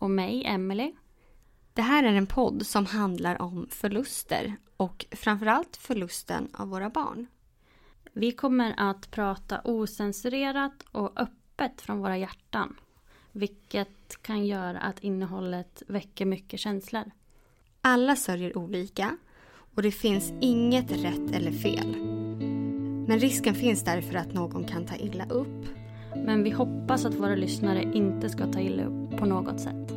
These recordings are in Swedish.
Och mig, Emily. Det här är en podd som handlar om förluster och framförallt förlusten av våra barn. Vi kommer att prata osensurerat och öppet från våra hjärtan. Vilket kan göra att innehållet väcker mycket känslor. Alla sörjer olika och det finns inget rätt eller fel. Men risken finns därför att någon kan ta illa upp. Men vi hoppas att våra lyssnare inte ska ta illa upp på något sätt.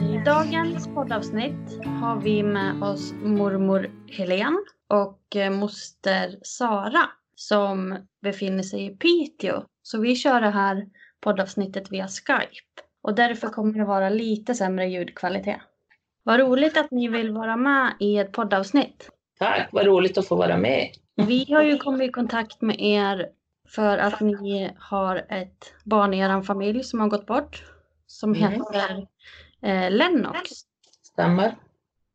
I dagens poddavsnitt har vi med oss mormor Helen och eh, moster Sara som befinner sig i Piteå. Så vi kör det här poddavsnittet via Skype och därför kommer det vara lite sämre ljudkvalitet. Vad roligt att ni vill vara med i ett poddavsnitt. Tack, vad roligt att få vara med. Vi har ju kommit i kontakt med er för att ni har ett barn i er familj som har gått bort. Som Mm. heter eh, Lennox. Stämmer.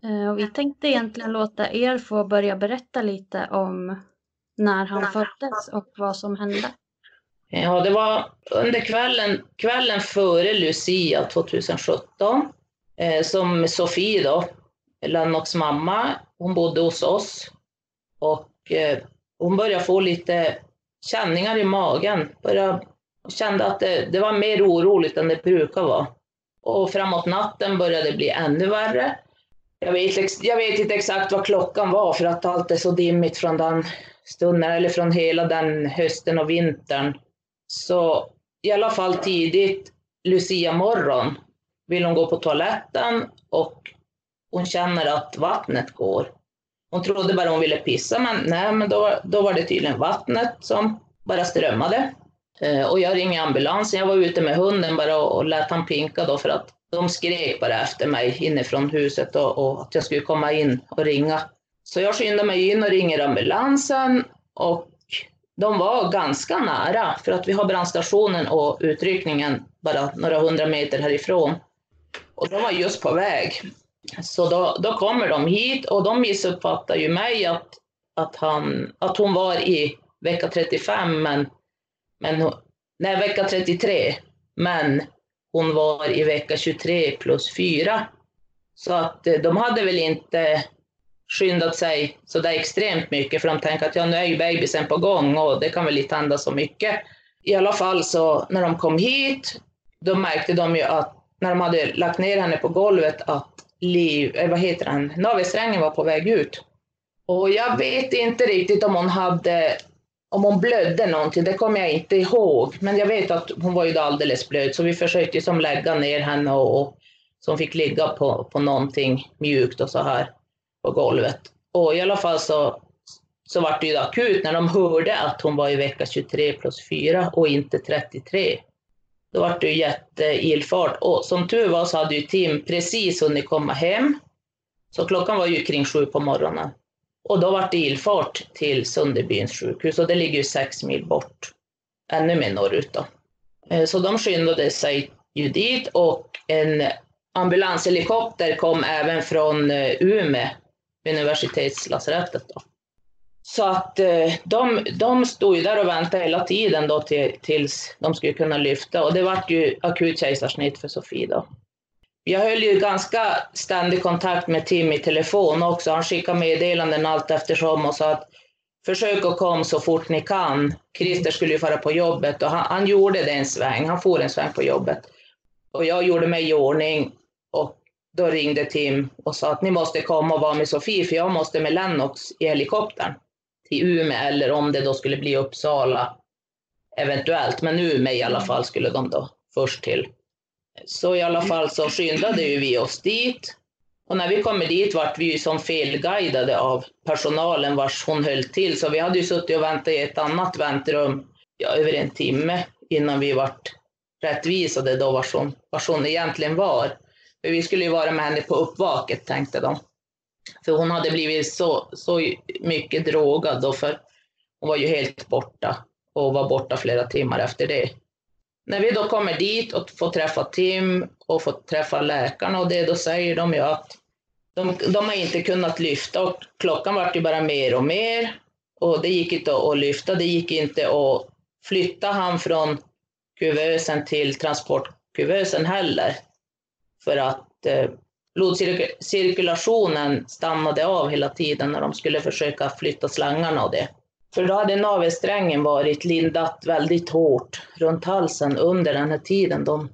Eh, och vi tänkte egentligen låta er få börja berätta lite om när han föddes och vad som hände. Ja, det var under kvällen, kvällen före Lucia 2017 eh, som Sofie då, Lennox mamma, hon bodde hos oss och eh, hon började få lite känningar i magen. Började, kände att det, det var mer oroligt än det brukar vara. Och framåt natten började det bli ännu värre. Jag vet, jag vet inte exakt vad klockan var för att allt är så dimmigt från den stunden, eller från hela den hösten och vintern. Så i alla fall tidigt, Lucia morgon, vill hon gå på toaletten och hon känner att vattnet går. Hon trodde bara hon ville pissa, men nej, men då, då var det tydligen vattnet som bara strömmade. Eh, och jag ringer ambulansen. Jag var ute med hunden bara och, och lät han pinka då för att de skrek bara efter mig inifrån huset och, och att jag skulle komma in och ringa. Så jag skyndar mig in och ringer ambulansen och de var ganska nära för att vi har brandstationen och utryckningen bara några hundra meter härifrån. Och de var just på väg. Så då, då kommer de hit och de missuppfattar ju mig att, att, han, att hon var i vecka 35, men, men nej, vecka 33, men hon var i vecka 23 plus 4. Så att eh, de hade väl inte skyndat sig så där extremt mycket, för de tänker att ja, nu är ju bebisen på gång och det kan väl inte hända så mycket. I alla fall så när de kom hit, då märkte de ju att när de hade lagt ner henne på golvet att liv, eh, vad heter han, navelsträngen var på väg ut. Och jag vet inte riktigt om hon hade, om hon blödde någonting, det kommer jag inte ihåg. Men jag vet att hon var ju då alldeles blöd, så vi försökte som lägga ner henne och, och så hon fick ligga på, på någonting mjukt och så här på golvet. Och i alla fall så så var det ju akut när de hörde att hon var i vecka 23 plus 4 och inte 33. Då var det ju jätteilfart och som tur var så hade ju Tim precis hunnit komma hem. Så klockan var ju kring sju på morgonen. Och då var det ilfart till Sunderbyns sjukhus och det ligger ju sex mil bort. Ännu mer norrut då. Eh, så de skyndade sig ju dit och en ambulanshelikopter kom även från eh, Umeå, universitetslasarettet. Då. Så att eh, de, de stod ju där och väntade hela tiden då till, tills de skulle kunna lyfta och det vart ju akut kejsarsnitt för Sofie då. Jag höll ju ganska ständig kontakt med Tim i telefon också. Han skickade meddelanden allt eftersom och sa att försök att komma så fort ni kan. Christer skulle ju fara på jobbet och han, han gjorde det en sväng. Han for en sväng på jobbet. Och jag gjorde mig i ordning och då ringde Tim och sa att ni måste komma och vara med Sofie för jag måste med Lennox i helikoptern till Umeå eller om det då skulle bli Uppsala eventuellt, men Umeå i alla fall skulle de då först till. Så i alla fall så skyndade ju vi oss dit. Och när vi kommer dit vart vi ju som felguidade av personalen vars hon höll till. Så vi hade ju suttit och väntat i ett annat väntrum ja, över en timme innan vi vart rättvisade då vars hon, vars hon egentligen var. För vi skulle ju vara med henne på uppvaket tänkte de. För hon hade blivit så, så mycket drogad då för hon var ju helt borta och var borta flera timmar efter det. När vi då kommer dit och får träffa Tim och får träffa läkarna och det, då säger de ju att de, de har inte kunnat lyfta och klockan vart ju bara mer och mer och det gick inte att lyfta, det gick inte att flytta han från kuvösen till transportkuvösen heller. För att eh, blodcirkulationen stannade av hela tiden när de skulle försöka flytta slangarna och det. För då hade navelsträngen varit lindat väldigt hårt runt halsen under den här tiden de,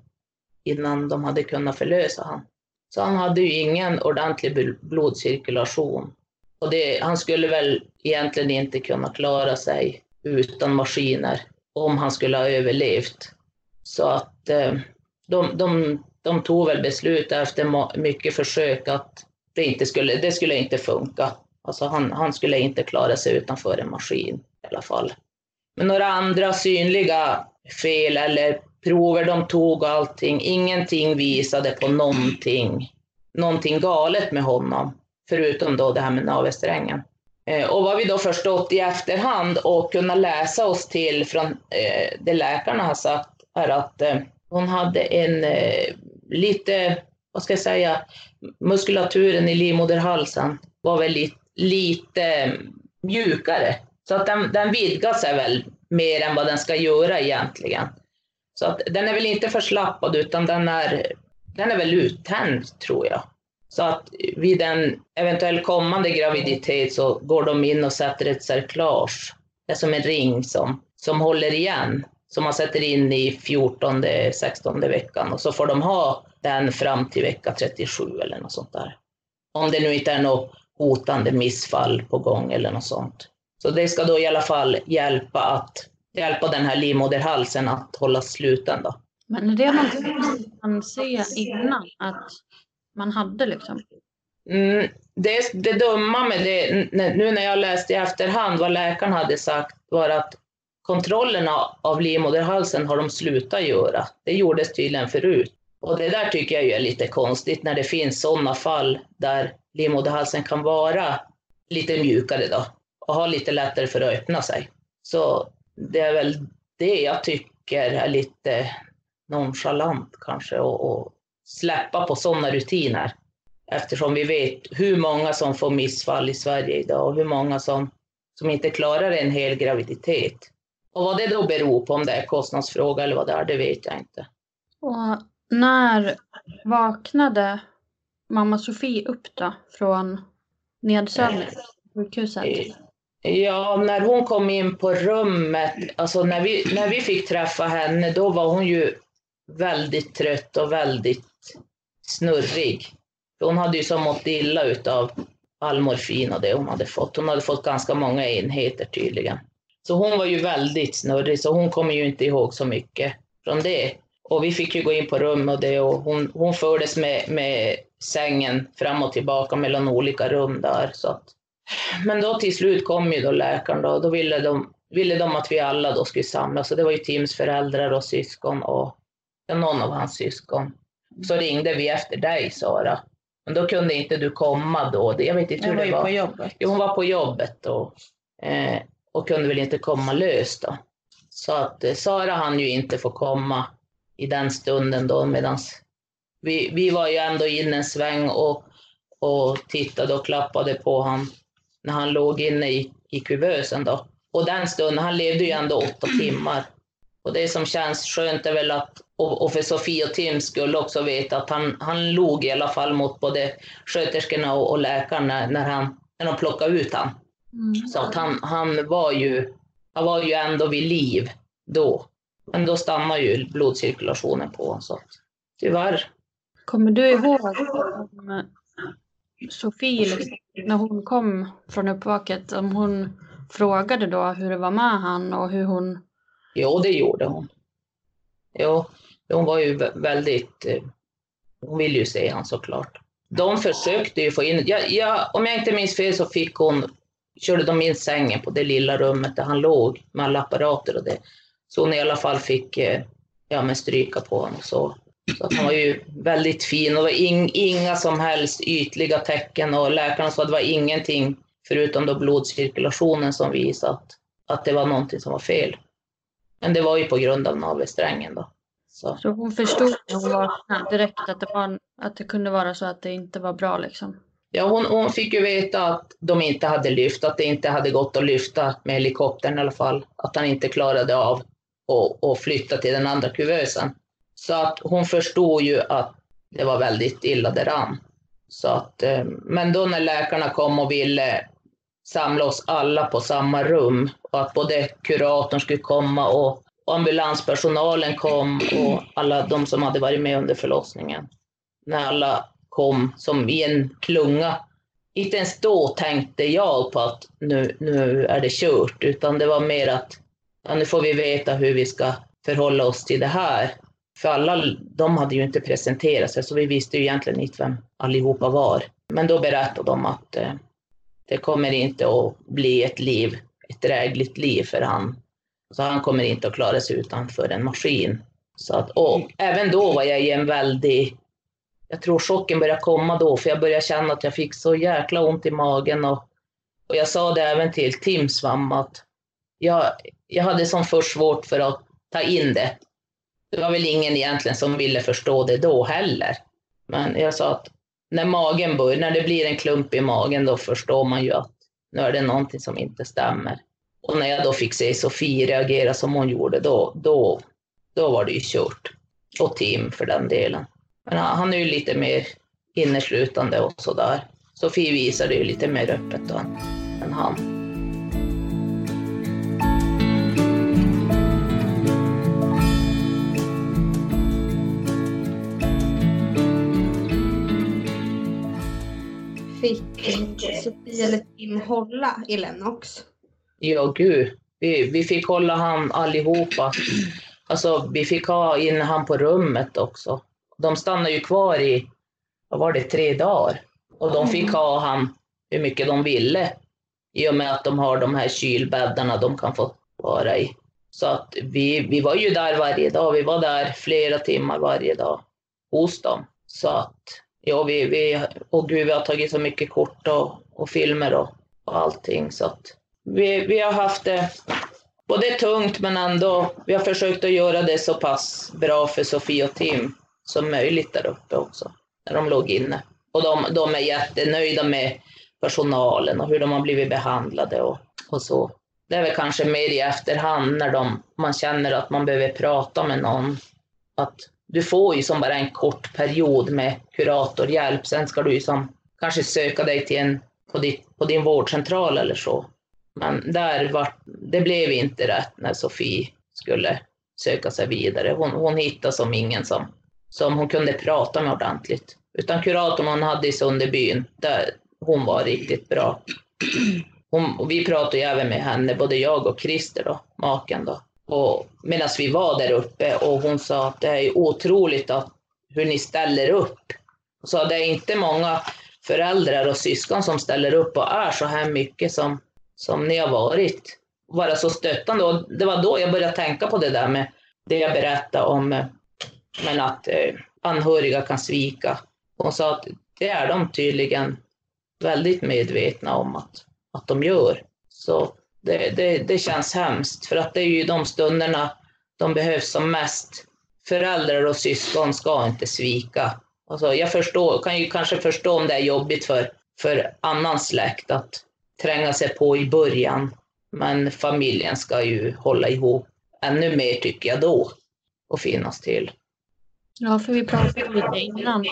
innan de hade kunnat förlösa honom. Så han hade ju ingen ordentlig blodcirkulation. Och det, han skulle väl egentligen inte kunna klara sig utan maskiner om han skulle ha överlevt. Så att eh, de, de de tog väl beslut efter mycket försök att det inte skulle, det skulle inte funka. Alltså han, han skulle inte klara sig utanför en maskin i alla fall. Men några andra synliga fel eller prover de tog och allting, ingenting visade på någonting, någonting galet med honom, förutom då det här med navelsträngen. Eh, och vad vi då förstått i efterhand och kunnat läsa oss till från eh, det läkarna har sagt är att eh, hon hade en lite, vad ska jag säga, muskulaturen i livmoderhalsen var väl lite, lite mjukare. Så att den, den vidgar sig väl mer än vad den ska göra egentligen. Så att den är väl inte förslappad utan den är, den är väl uttänd tror jag. Så att vid en eventuell kommande graviditet så går de in och sätter ett cerklage. Det är som en ring som, som håller igen som man sätter in i 14, 16 veckan och så får de ha den fram till vecka 37 eller något sånt där. Om det nu inte är något hotande missfall på gång eller något sånt. Så det ska då i alla fall hjälpa, att, hjälpa den här livmoderhalsen att hålla sluten. Då. Men det man se innan att man hade liksom? Mm, det, det dumma med det, nu när jag läste i efterhand vad läkaren hade sagt, var att kontrollerna av livmoderhalsen har de slutat göra. Det gjordes tydligen förut. Och det där tycker jag är lite konstigt när det finns sådana fall där livmoderhalsen kan vara lite mjukare då och ha lite lättare för att öppna sig. Så det är väl det jag tycker är lite nonchalant kanske att släppa på sådana rutiner. Eftersom vi vet hur många som får missfall i Sverige idag och hur många som, som inte klarar en hel graviditet. Och vad det då beror på, om det är kostnadsfråga eller vad det är, det vet jag inte. Och när vaknade mamma Sofie upp då från nedsövning på sjukhuset? Ja, när hon kom in på rummet, alltså när vi, när vi fick träffa henne, då var hon ju väldigt trött och väldigt snurrig. Hon hade ju så mått illa utav all morfin och det hon hade fått. Hon hade fått ganska många enheter tydligen. Så hon var ju väldigt snurrig, så hon kommer ju inte ihåg så mycket från det. Och vi fick ju gå in på rum och det och hon, hon fördes med, med sängen fram och tillbaka mellan olika rum där. Så att men då till slut kom ju då läkaren då, då ville de, ville de att vi alla då skulle samlas. Så det var ju Tims föräldrar och syskon och ja, någon av hans syskon. Så ringde vi efter dig, Sara. Men då kunde inte du komma då. Jag vet inte hur det var var. ju på jobbet. Jo, hon var på jobbet då. Eh, och kunde väl inte komma lös då. Så att eh, Sara hann ju inte få komma i den stunden då medans vi, vi var ju ändå inne en sväng och, och tittade och klappade på honom när han låg inne i, i kuvösen då. Och den stunden, han levde ju ändå åtta timmar. Och det som känns skönt är väl att, och, och för Sofie och Tim skulle också veta att han, han log i alla fall mot både sköterskorna och, och läkarna när, när, han, när de plockade ut han. Så att han, han, var ju, han var ju ändå vid liv då. Men då stannade ju blodcirkulationen på honom. Så att, tyvärr. Kommer du ihåg om Sofie, liksom, när hon kom från uppvaket, om hon frågade då hur det var med han och hur hon... Jo, det gjorde hon. Jo, hon var ju vä- väldigt... eh, Hon ville ju se han såklart. De försökte ju få in... Ja, ja, om jag inte minns fel så fick hon... Körde de in sängen på det lilla rummet där han låg med alla apparater och det. Så hon i alla fall fick eh, ja, men stryka på honom och så. Så att han var ju väldigt fin och det var in, inga som helst ytliga tecken och läkarna sa att det var ingenting förutom då blodcirkulationen som visade att, att det var någonting som var fel. Men det var ju på grund av navelsträngen då. Så. Så hon förstod när hon vaknade direkt att det, var, att det kunde vara så att det inte var bra liksom. Ja, hon, hon fick ju veta att de inte hade lyft, att det inte hade gått att lyfta med helikoptern i alla fall. Att han inte klarade av att, att flytta till den andra kuvösen. Så att hon förstod ju att det var väldigt illa däran. Så att, eh, men då när läkarna kom och ville samla oss alla på samma rum och att både kuratorn skulle komma och ambulanspersonalen kom och alla de som hade varit med under förlossningen. När alla kom som i en klunga. Inte ens då tänkte jag på att nu, nu är det kört, utan det var mer att ja, nu får vi veta hur vi ska förhålla oss till det här. För alla, de hade ju inte presenterat sig, så vi visste ju egentligen inte vem allihopa var. Men då berättade de att eh, det kommer inte att bli ett liv, ett drägligt liv för han. Så han kommer inte att klara sig utanför en maskin. Så att, och även då var jag i en väldig jag tror chocken började komma då, för jag började känna att jag fick så jäkla ont i magen. Och, och jag sa det även till Tims mamma att jag, jag hade som först svårt för att ta in det. Det var väl ingen egentligen som ville förstå det då heller. Men jag sa att när magen börjar, när det blir en klump i magen, då förstår man ju att nu är det någonting som inte stämmer. Och när jag då fick se Sofie reagera som hon gjorde, då, då, då var det ju kört. Och Tim för den delen. Men han, är ju lite mer inneslutande och sådär. Sofie visar det ju lite mer öppet då än, han. Fick Sofie eller Tim hålla i Lennox? Ja, gud. Vi, vi fick hålla han allihopa. Alltså, vi fick ha in han på rummet också. De stannade ju kvar i, vad var det, tre dagar. Och de fick ha han hur mycket de ville. I och med att de har de här kylbäddarna de kan få vara i. Så att vi, vi var ju där varje dag. Vi var där flera timmar varje dag hos dem. Så att, ja, vi, vi, och gud, vi har tagit så mycket kort och, och filmer och, och allting. Så att vi, vi har haft det både tungt men ändå, vi har försökt att göra det så pass bra för Sofie och Tim som möjligt där uppe också, när de låg inne. Och de, de är jättenöjda med personalen och hur de har blivit behandlade och, och så. Det är väl kanske mer i efterhand när de, man känner att man behöver prata med någon. Att du får ju som bara en kort period med kuratorhjälp, sen ska du ju som kanske söka dig till en, på, ditt, på din vårdcentral eller så. Men där var, det blev inte rätt när Sofie skulle söka sig vidare. Hon, hon hittade som ingen som, som hon kunde prata med ordentligt. Utan kuratorn hon hade i Sunderbyn, där hon var riktigt bra. Hon, och vi pratade ju även med henne, både jag och Christer, då, maken. Då. Och medan vi var där uppe och hon sa att det är otroligt att, hur ni ställer upp. Hon sa det är inte många föräldrar och syskon som ställer upp och är så här mycket som, som ni har varit. Vara så stöttande. Och det var då jag började tänka på det där med det jag berättade om eh, men att eh, anhöriga kan svika. Hon sa att det är de tydligen väldigt medvetna om att, att de gör. Så det, det, det känns hemskt, för att det är ju de stunderna de behövs som mest. Föräldrar och syskon ska inte svika. Alltså jag förstår, kan ju kanske förstå om det är jobbigt för, för annan släkt att tränga sig på i början, men familjen ska ju hålla ihop ännu mer tycker jag då och finnas till. Ja, för vi pratade lite innan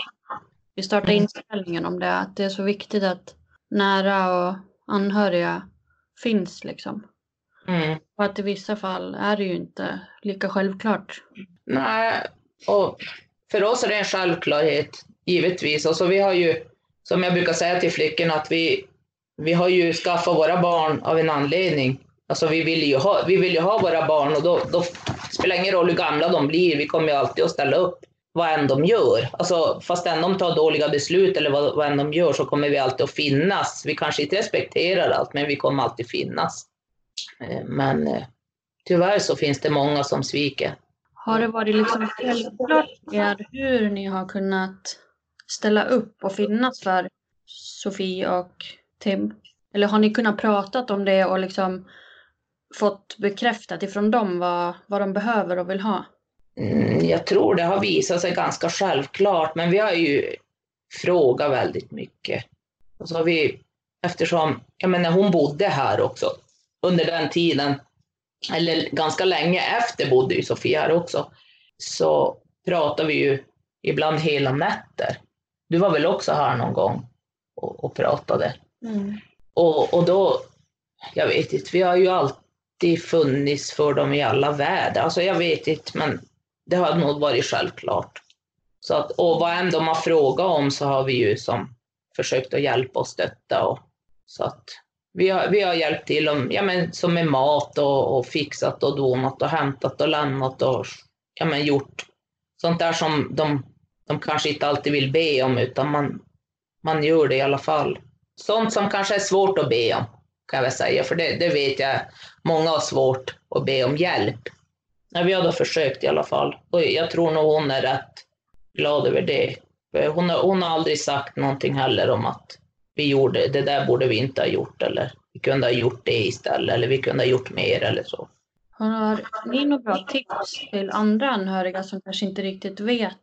vi startade inspelningen om det, att det är så viktigt att nära och anhöriga finns liksom. Mm. Och att i vissa fall är det ju inte lika självklart. Nej, och för oss är det en självklarhet, givetvis. Och så vi har ju, som jag brukar säga till flickorna, att vi, vi har ju skaffat våra barn av en anledning. Alltså vi vill ju ha, vi vill ju ha våra barn och då, då spelar det ingen roll hur gamla de blir, vi kommer ju alltid att ställa upp vad än de gör. Alltså, fast än de tar dåliga beslut eller vad, vad än de gör så kommer vi alltid att finnas. Vi kanske inte respekterar allt, men vi kommer alltid finnas. Eh, men eh, tyvärr så finns det många som sviker. Har det varit liksom självklart er hur ni har kunnat ställa upp och finnas för Sofie och Tim? Eller har ni kunnat prata om det och liksom fått bekräftat ifrån dem vad, vad de behöver och vill ha? Mm, jag tror det har visat sig ganska självklart, men vi har ju frågat väldigt mycket. Och så har vi, eftersom, jag menar hon bodde här också under den tiden, eller ganska länge efter bodde ju Sofia här också, så pratade vi ju ibland hela nätter. Du var väl också här någon gång och, och pratade? Mm. Och, och då, jag vet inte, vi har ju alltid funnits för dem i alla väder. Alltså jag vet inte, men det har nog varit självklart. Så att, och vad än de har frågat om så har vi ju som försökt att hjälpa och stötta. Och, så att vi har, vi har hjälpt till om, ja, men, som med mat och, och fixat och donat och hämtat och lämnat och ja, men, gjort sånt där som de, de kanske inte alltid vill be om utan man, man gör det i alla fall. Sånt som kanske är svårt att be om kan jag väl säga, för det, det vet jag många har svårt att be om hjälp. Nej, vi har då försökt i alla fall. Och jag tror nog hon är rätt glad över det. Hon har, hon har aldrig sagt någonting heller om att vi gjorde, det där borde vi inte ha gjort eller vi kunde ha gjort det istället eller vi kunde ha gjort mer eller så. Har ni några bra tips till andra anhöriga som kanske inte riktigt vet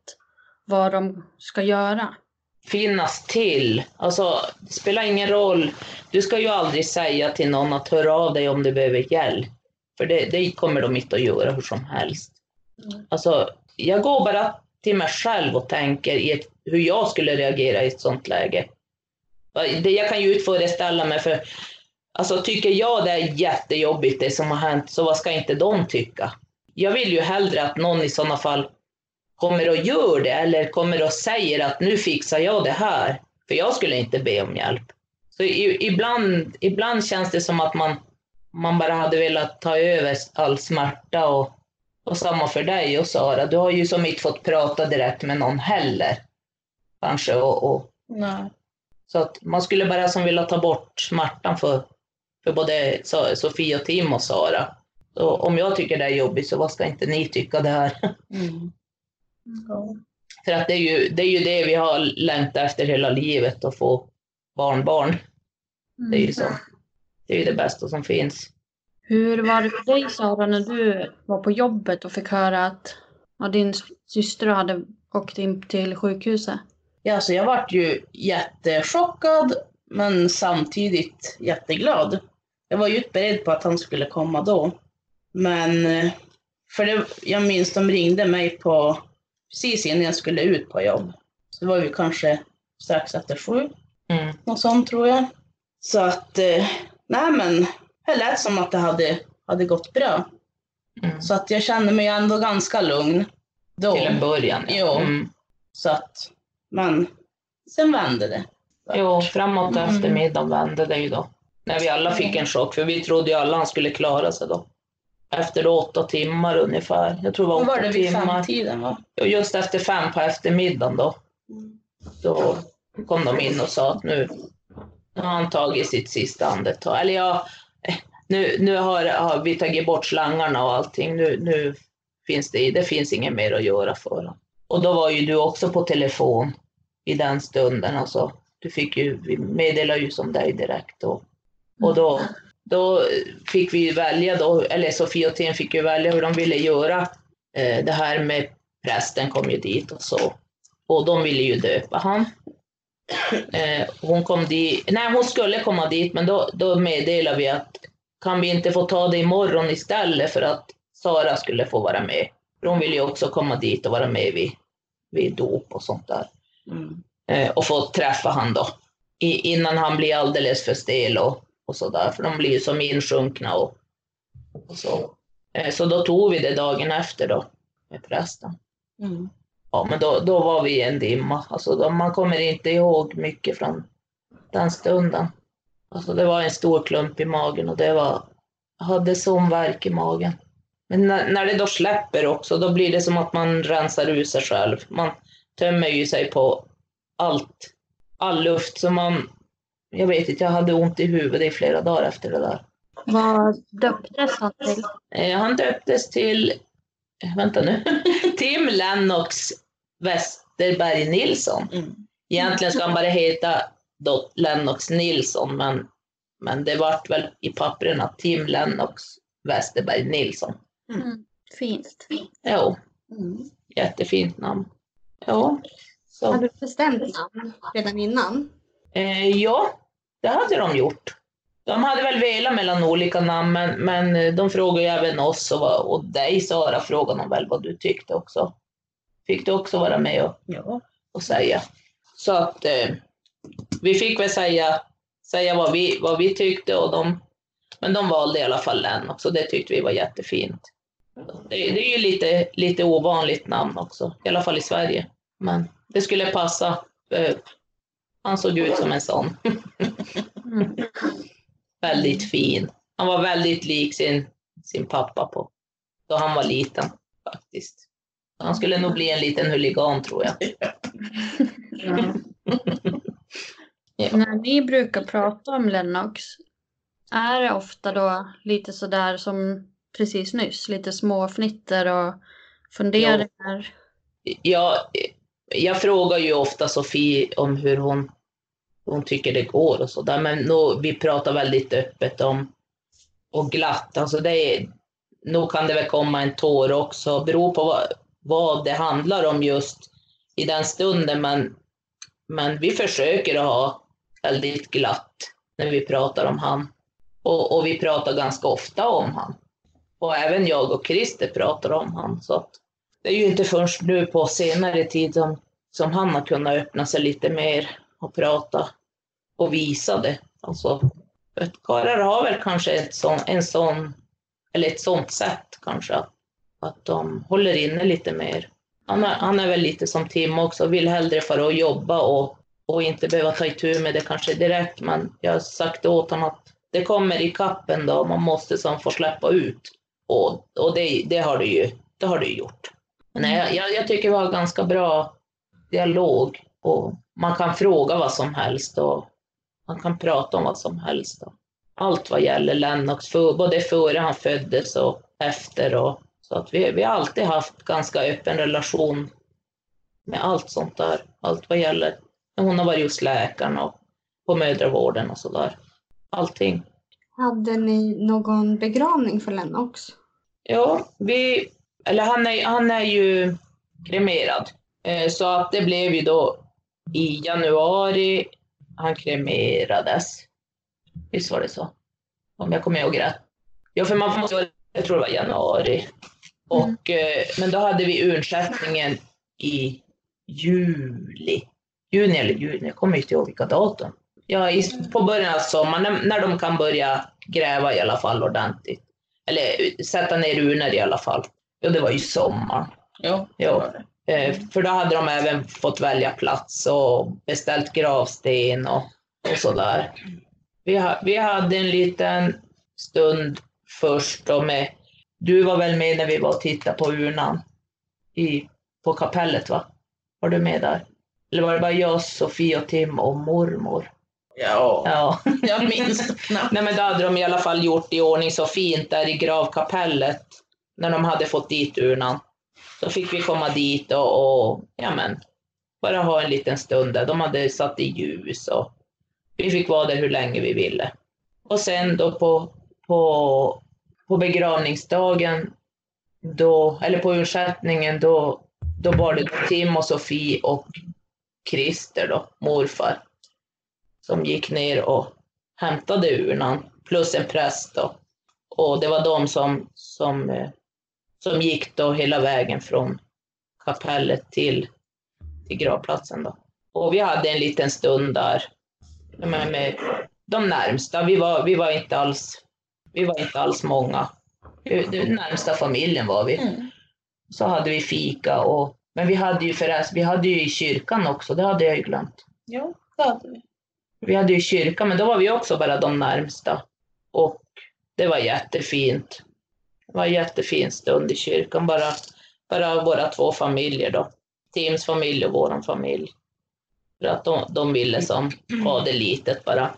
vad de ska göra? Finnas till. Alltså, det spelar ingen roll. Du ska ju aldrig säga till någon att höra av dig om du behöver hjälp. För det, det kommer de inte att göra hur som helst. Mm. Alltså, jag går bara till mig själv och tänker i ett, hur jag skulle reagera i ett sånt läge. Det jag kan ju utföreställa mig för Alltså tycker jag det är jättejobbigt det som har hänt, så vad ska inte de tycka? Jag vill ju hellre att någon i sådana fall kommer och gör det eller kommer och säger att nu fixar jag det här. För jag skulle inte be om hjälp. Så i, ibland, ibland känns det som att man man bara hade velat ta över all smärta och, och samma för dig och Sara. Du har ju som inte fått prata direkt med någon heller. Kanske och, och Nej. så att man skulle bara som vilja ta bort smärtan för, för både Sofie och Tim och Sara. Så om jag tycker det är jobbigt så vad ska inte ni tycka det här? Mm. För att det är, ju, det är ju det vi har längtat efter hela livet, att få barnbarn. Det är ju så. Det är ju det bästa som finns. Hur var det för dig Sara när du var på jobbet och fick höra att ja, din syster hade åkt in till sjukhuset? Ja, alltså jag vart ju jättechockad men samtidigt jätteglad. Jag var ju inte beredd på att han skulle komma då. Men eh, för det, jag minns de ringde mig på precis innan jag skulle ut på jobb. Så det var ju kanske strax efter sju. Mm. Något sånt tror jag. Så att, eh, nej men, det lät som att det hade, hade gått bra. Mm. Så att jag kände mig ändå ganska lugn. Då. Till en början. Jo. Mm. Så att, men sen vände det. Jo, framåt Mm. eftermiddagen vände det ju då. När vi alla fick en chock, för vi trodde ju alla han skulle klara sig då. Efter åtta timmar ungefär. Jag tror det var åtta var det vid timmar. femtiden va? Just efter fem på eftermiddagen då. Mm. Då kom de in och sa att nu har han tagit sitt sista andetag. Eller ja, nu, nu har, har vi tagit bort slangarna och allting. Nu, nu finns det, det finns inget mer att göra för honom. Och då var ju du också på telefon i den stunden. Alltså, du fick ju, vi meddelade ju som dig direkt. Och, och då, då fick vi välja, då, eller Sofie och Tim fick ju välja hur de ville göra. Eh, det här med prästen kom ju dit och så. Och de ville ju döpa han. Eh, hon kom dit, nej hon skulle komma dit men då, då meddelade vi att kan vi inte få ta det imorgon istället för att Sara skulle få vara med. För hon ville ju också komma dit och vara med vid, vid dop och sånt där. Mm. Eh, och få träffa han då. I, innan han blir alldeles för stel och, och sådär, för de blir ju som insjunkna och, och så. Eh, så då tog vi det dagen efter då med prästen. Mm. Ja, men då, då var vi i en dimma. Alltså, då, man kommer inte ihåg mycket från den stunden. Alltså, det var en stor klump i magen och det var, jag hade sån värk i magen. Men när, när det då släpper också, då blir det som att man rensar ur sig själv. Man tömmer ju sig på allt, all luft. Så man, jag vet inte, jag hade ont i huvudet i flera dagar efter det där. Vad döptes han till? Eh, han döptes till, vänta nu, Tim Lennox Westerberg Nilsson. Mm. Egentligen ska han bara heta Lennox Nilsson, men, men det vart väl i papperna Tim Lennox Westerberg Nilsson. Fint. Jo, Mm. jättefint namn. Jo, så. Hade du bestämt namn redan innan? Eh, ja, det hade de gjort. De hade väl velat mellan olika namn, men, men de frågade ju även oss och, och dig Sara frågade de väl vad du tyckte också. Fick du också vara med och, Ja. och säga. Så att eh, vi fick väl säga, säga vad, vi, vad vi tyckte och de, men de valde i alla fall den också. Det tyckte vi var jättefint. Det, det är ju lite, lite ovanligt namn också, i alla fall i Sverige. Men det skulle passa. Eh, han såg ut som en sån. väldigt fin. Han var väldigt lik sin, sin pappa på, då han var liten faktiskt. Han skulle nog bli en liten huligan tror jag. Ja. När ni brukar prata om Lennox, är det ofta då lite sådär som precis nyss, lite småfnitter och funderingar? Jag, jag frågar ju ofta Sofie om hur hon, hon tycker det går och sådär, men nog, vi pratar väldigt öppet om och glatt. Alltså det är, nog kan det väl komma en tår också, beror på vad, vad det handlar om just i den stunden, men, men vi försöker att ha väldigt glatt när vi pratar om han. Och, och vi pratar ganska ofta om han. Och även jag och Christer pratar om han. Så att det är ju inte först nu på senare tid som, som han har kunnat öppna sig lite mer och prata och visa det. Alltså, karlar har väl kanske ett sån, en sån, eller ett sånt sätt kanske, att, att de håller inne lite mer. Han är, han är väl lite som Tim också, vill hellre fara och jobba och, och inte behöva ta itu med det kanske direkt, men jag har sagt åt honom att det kommer i kappen då, man måste som få släppa ut. Och, och det, det har det ju det har du gjort. Men jag, jag, jag tycker vi har ganska bra dialog och man kan fråga vad som helst och man kan prata om vad som helst. Och allt vad gäller Lennox, för, både före han föddes och efter. Och, så att vi, vi har alltid haft ganska öppen relation med allt sånt där. Allt vad gäller. Hon har varit hos läkaren och på mödravården och sådär. Allting. Hade ni någon begravning för Lennox? Ja, vi, eller han är, han är ju kremerad. Eh, Så att det blev ju då i januari han kremerades. Visst var det så? Om jag kommer ihåg rätt. Ja, för man måste, jag tror det var januari. Och, eh, Men då hade vi urnsättningen i juli. Juni eller juni, jag kommer inte ihåg vilka datum. Ja, i, på början av sommaren, när, när de kan börja gräva i alla fall ordentligt. Eller sätta ner urnor i alla fall. Ja, det var ju sommar. Ja, Ja. Eh, För då hade de även fått välja plats och beställt gravsten och, och sådär. Vi, vi hade en liten stund först då med, du var väl med när vi var och tittade på urnan i, på kapellet va? Var du med där? Eller var det bara jag, Sofie och Tim och mormor? Ja, Ja. jag minns knappt. Nej men då hade de i alla fall gjort i ordning så fint där i gravkapellet när de hade fått dit urnan. Då fick vi komma dit och, och ja men, bara ha en liten stund där. De hade satt i ljus och vi fick vara där hur länge vi ville. Och sen då på, på, på begravningsdagen, då, eller på ursättningen, då, då var det Tim och Sofie och Christer då, morfar, som gick ner och hämtade urnan, plus en präst då. Och det var de som, som, eh, som gick då hela vägen från kapellet till, till gravplatsen då. Och vi hade en liten stund där med, med de närmsta. Vi var, vi var inte alls, vi var inte alls många. Den närmsta familjen var vi. Mm. Så hade vi fika och, men vi hade ju förresten, vi hade ju i kyrkan också, det hade jag ju glömt. Ja, det hade vi. Vi hade ju kyrka, men då var vi också bara de närmsta. Och det var jättefint. Det var en jättefin stund i kyrkan, bara, bara våra två familjer då. Tims familj och våran familj. För att de, de ville som ha det litet bara.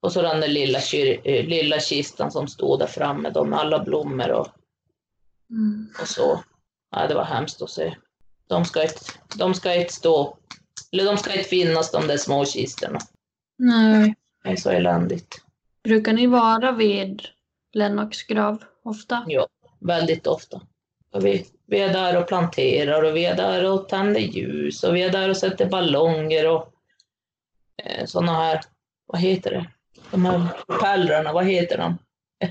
Och så den där lilla, kyr, eh, lilla kistan som stod där framme då med alla blommor och, och så. Ja, det var hemskt att se. De ska inte, de ska inte stå, eller de ska inte finnas de där små kistorna. Nej. Det är så eländigt. Brukar ni vara vid Lennox grav ofta? Ja, väldigt ofta. Och vi, vi är där och planterar och vi är där och tänder ljus och vi är där och sätter ballonger och eh, sådana här, vad heter det? De här pärlorna, vad heter de?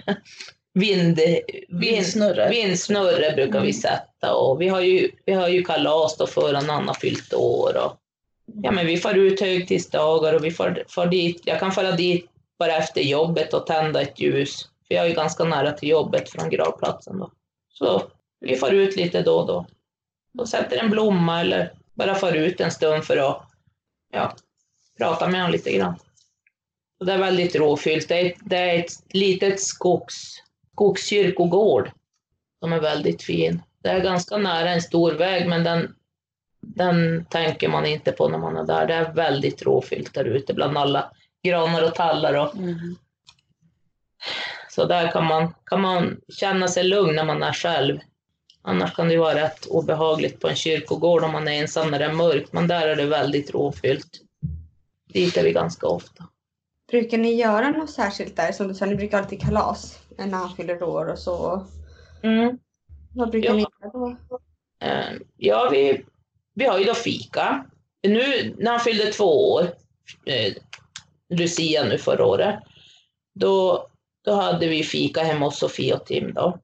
Vind, vind, Vindsnurror. vindsnurror brukar vi sätta och vi har ju, vi har ju kalas då förrän Anna fyllt år och ja men vi far ut högtidsdagar och vi far, far dit, jag kan fara dit bara efter jobbet och tända ett ljus. För jag är ju ganska nära till jobbet från gravplatsen då. Så vi far ut lite då och då. Och sätter en blomma eller bara far ut en stund för att ja, prata med honom lite grann. Och det är väldigt råfyllt. Det är, det är ett litet skogs, skogskyrkogård som är väldigt fin. Det är ganska nära en stor väg men den, den tänker man inte på när man är där. Det är väldigt råfyllt där ute bland alla granar och tallar. Och, Mm så där kan man, kan man känna sig lugn när man är själv. Annars kan det vara rätt obehagligt på en kyrkogård om man är ensam när det är mörkt, men där är det väldigt råfyllt. Dit är vi ganska ofta. Brukar ni göra något särskilt där? Som du sa, ni brukar alltid kalas när han fyller år och så. Mm. Vad brukar Ja. ni göra då? Eh, Ja, vi, vi har ju då fika. Nu när han fyllde två år, eh, Lucia nu förra året, då, då hade vi fika hemma hos Sofie och Tim då.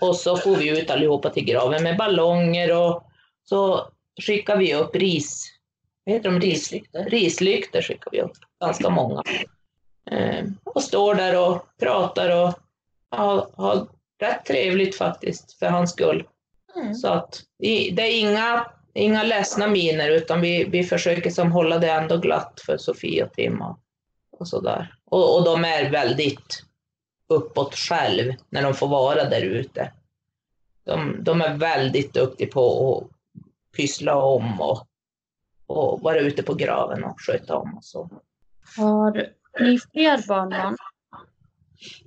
Och så får vi ut allihopa till graven med ballonger och så skickar vi upp ris. Vad heter de? Rislyktor. Rislyktor skickar vi upp, ganska många. Eh, och står där och pratar och har, har rätt trevligt faktiskt för hans skull. Mm. Så att det det är inga, inga ledsna miner utan vi, vi försöker som hålla det ändå glatt för Sofie och Tim och, och sådär. Och, och de är väldigt uppåt själv när de får vara där ute. De, de är väldigt duktiga på att pyssla om och, och vara ute på graven och sköta om och så. Har ni fler barnbarn?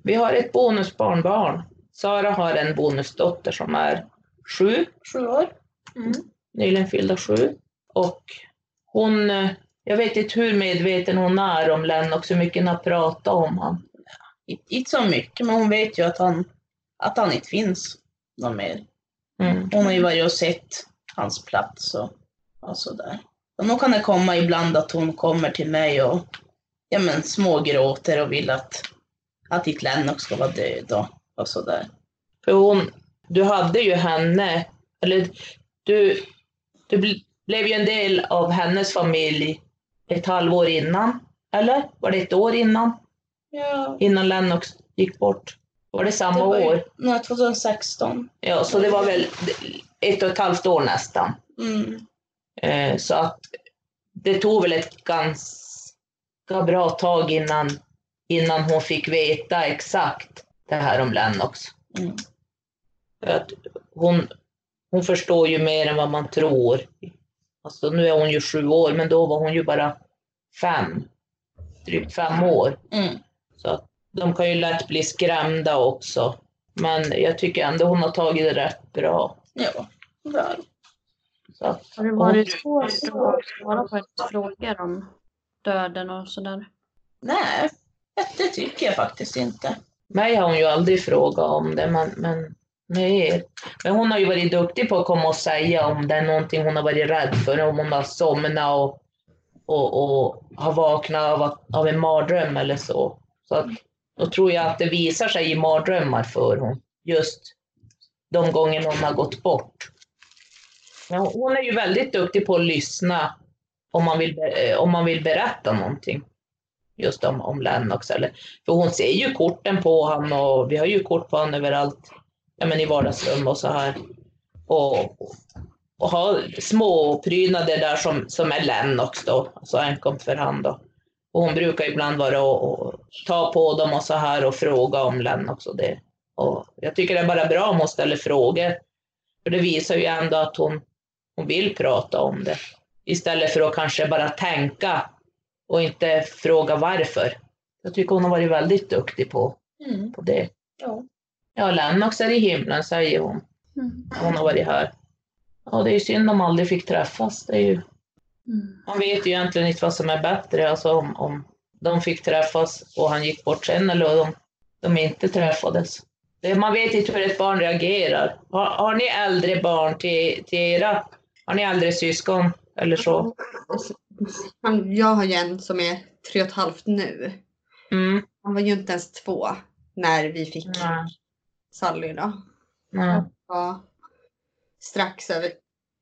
Vi har ett bonusbarnbarn. Sara har en bonusdotter som är sju, Sju år. nyligen fyllda sju. Och hon, eh, jag vet inte hur medveten hon är om Lennox, hur mycket hon har pratat om honom. Inte inte så mycket, men hon vet ju att han, att han inte finns någon mer. Mm. Hon har ju varit och sett hans plats och, och sådär. Och nog kan det komma ibland att hon kommer till mig och ja, men, smågråter och vill att, att ditt Lennox ska vara död och, och sådär. För hon, du hade ju henne, eller du, du bl- blev ju en del av hennes familj ett halvår innan, eller? Var det ett år innan? Ja, Innan Lennox gick bort? Var det samma det var ju- år? Nej, 2016. Ja, så det var väl ett och ett halvt år nästan. Mm. Eh, Så att det tog väl ett ganska bra tag innan, innan hon fick veta exakt det här om Lennox. Mm. Att hon, hon förstår ju mer än vad man tror Alltså nu är hon ju sju år, men då var hon ju bara fem. Drygt fem år. Mm. Så att de kan ju lätt bli skrämda också. Men jag tycker ändå hon har tagit det rätt bra. Ja, att, Har det varit svårt att svara på ett frågor om döden och sådär? Nej, det tycker jag faktiskt inte. mig har hon ju aldrig frågat om det, men, men, nej. men hon har ju varit duktig på att komma och säga om det är någonting hon har varit rädd för, om hon har somnat och, och, och har vaknat av, av en mardröm eller så. Så att, då tror jag att det visar sig i mardrömmar för hon, just de gånger hon har gått bort. Men hon- är ju väldigt duktig på att lyssna om man vill, eh, om man vill berätta någonting. Just om, om Lennox. Eller, för hon ser ju korten på honom och vi har ju kort på honom överallt. Ja, men i vardagsrum och så här. Och, och har små prydnader där som, som är Lennox då, alltså enkom för han då. Och hon brukar ibland vara och, och ta på dem och så här och fråga om Lennox och det. Och jag tycker det är bara bra om hon ställer frågor. För det visar ju ändå att hon, hon vill prata om det. Istället för att kanske bara tänka och inte fråga varför. Jag tycker hon har varit väldigt duktig på, Mm. på det. Ja. Ja, Lennox är i himlen, säger hon. Mm. Hon har varit här. Ja, det är synd de aldrig fick träffas. Det är ju, Mm. man vet ju egentligen inte vad som är bättre, alltså om, om de fick träffas och han gick bort sen eller om de inte träffades. Det, man vet inte hur ett barn reagerar. Har, har ni äldre barn till, till era? Har ni äldre syskon eller så? Han, jag har ju en som är tre och ett halvt nu. Mm. Han var ju inte ens två när vi fick Nej. Sally då. Nej. var strax över,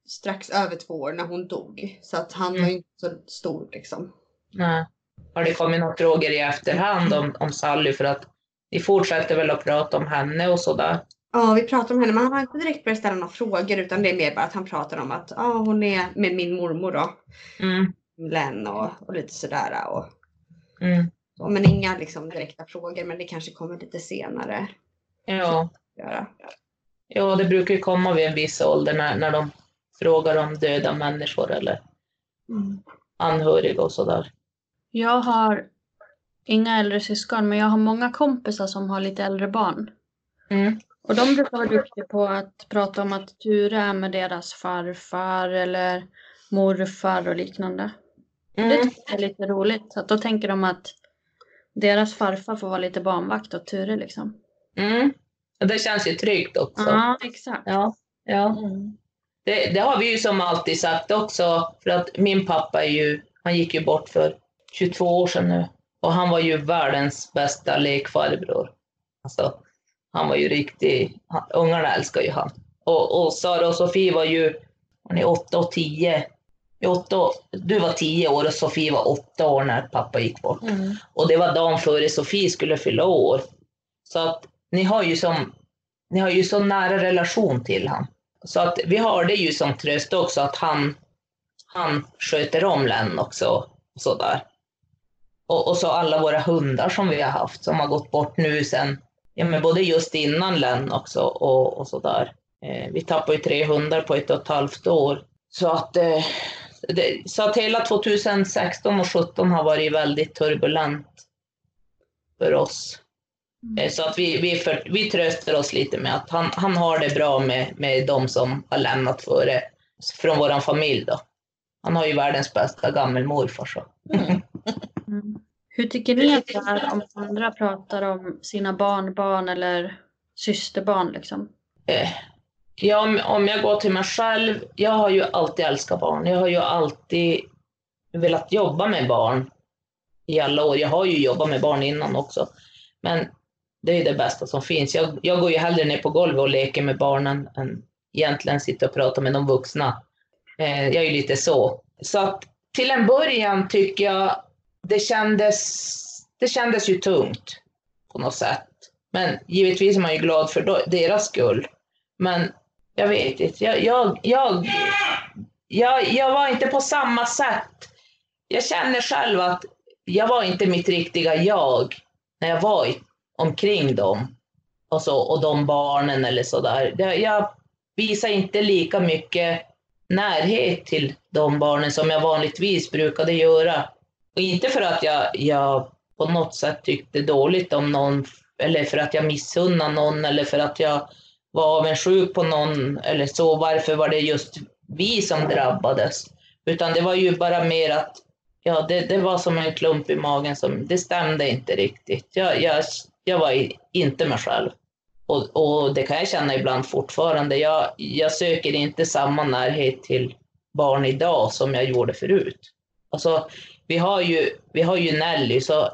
strax över två år när hon dog. Så att han Mm. var ju inte så stor liksom. Nej. Har det kommit några frågor i efterhand om, om Sally? För att ni fortsätter väl att prata om henne och sådär? Ja, vi pratar om henne men han har inte direkt börjat ställa några frågor utan det är mer bara att han pratar om att ja, hon är med min mormor då. Mm. Len och, och lite sådär. Och, Mm. och, men inga liksom direkta frågor men det kanske kommer lite senare. Ja. Göra. ja, det brukar ju komma vid en viss ålder när, när de frågar om döda människor eller anhöriga och sådär. Jag har inga äldre syskon, men jag har många kompisar som har lite äldre barn. Mm. Och de brukar vara duktiga på att prata om att Ture är med deras farfar eller morfar och liknande. Det Mm. tycker jag är lite roligt. Så att då tänker de att deras farfar får vara lite barnvakt åt Ture liksom. Mm. Det känns ju tryggt också. Ja, exakt. Ja, ja. Mm. Det, det har vi ju som alltid sagt också, för att min pappa är ju, han gick ju bort för 22 år sedan nu. Och han var ju världens bästa lekfarbror. Alltså, han var ju riktig, han, ungarna älskar ju han. Och, och Sara och Sofie var ju, hon är 8 och 10. Åtta, du var 10 år och Sofie var 8 år när pappa gick bort. Mm. Och det var dagen före Sofie skulle fylla år. Så att ni har ju som, ni har ju så nära relation till han. Så att vi har det ju som tröst också att han, han sköter om Len också. Och så där. Och, och så alla våra hundar som vi har haft som har gått bort nu sen, ja men både just innan Len också och, och så där. Eh, vi tappade ju tre hundar på ett och ett halvt år. Så att, eh, det, så att hela 2016 och 2017 har varit väldigt turbulent för oss. Eh, Så att vi, vi, för, vi tröstar oss lite med att han, han har det bra med, med de som har lämnat före, från vår familj. Då. Han har ju världens bästa gammelmorfar. Så. Mm. Mm. Hur tycker ni att det är om andra pratar om sina barnbarn eller systerbarn liksom? Eh, ja, om, om jag går till mig själv, jag har ju alltid älskat barn. Jag har ju alltid velat jobba med barn i alla år. Jag har ju jobbat med barn innan också. Men det är det bästa som finns. Jag, jag går ju hellre ner på golvet och leker med barnen än egentligen sitta och prata med de vuxna. Eh, jag är ju lite så. Så att till en början tycker jag det kändes, det kändes ju tungt på något sätt. Men givetvis är man ju glad för deras skull. Men jag vet inte, jag, jag, jag, jag, jag var inte på samma sätt. Jag känner själv att jag var inte mitt riktiga jag när jag var i, omkring dem. Och, så, och de barnen eller sådär. Jag visar inte lika mycket närhet till de barnen som jag vanligtvis brukade göra. Och inte för att jag, jag på något sätt tyckte dåligt om någon, eller för att jag missunnade någon, eller för att jag var avundsjuk på någon, eller så. Varför var det just vi som drabbades? Utan det var ju bara mer att ja, det, det var som en klump i magen som, det stämde inte riktigt. Jag, jag, jag var inte mig själv. Och, och det kan jag känna ibland fortfarande. Jag, jag söker inte samma närhet till barn idag som jag gjorde förut. Alltså, vi har ju, vi har ju Nelly, så,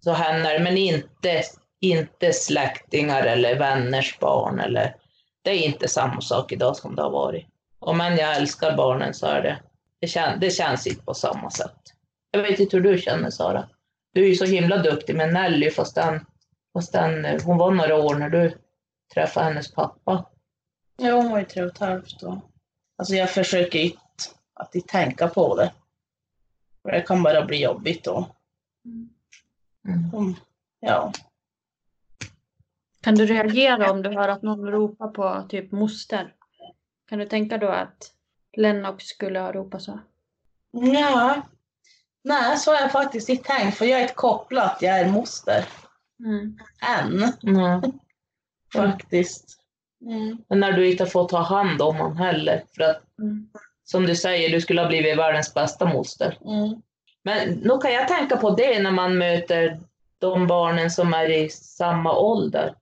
så henne, men inte, inte släktingar eller vänners barn. Eller, det är inte samma sak idag som det har varit. Och men jag älskar barnen så är det, det, kän, det känns inte på samma sätt. Jag vet inte hur du känner Sara. Du är ju så himla duktig med Nelly fast den, fast den, hon var några år när du träffade hennes pappa. Ja, hon var ju tre och ett halvt då. Alltså jag försöker inte att inte tänka på det. För det kan bara bli jobbigt då. Mm. Ja. Kan du reagera om du hör att någon ropar på typ moster? Kan du tänka då att Lennox skulle ha ropat så? Ja. Nej, så har jag faktiskt inte tänkt, för jag är inte kopplad att jag är moster. Mm. Än. Mm. Faktiskt. Mm. Men när du inte får ta hand om honom heller. För att, Mm. som du säger, du skulle ha blivit världens bästa moster. Mm. Men nog kan jag tänka på det när man möter de barnen som är i samma ålder.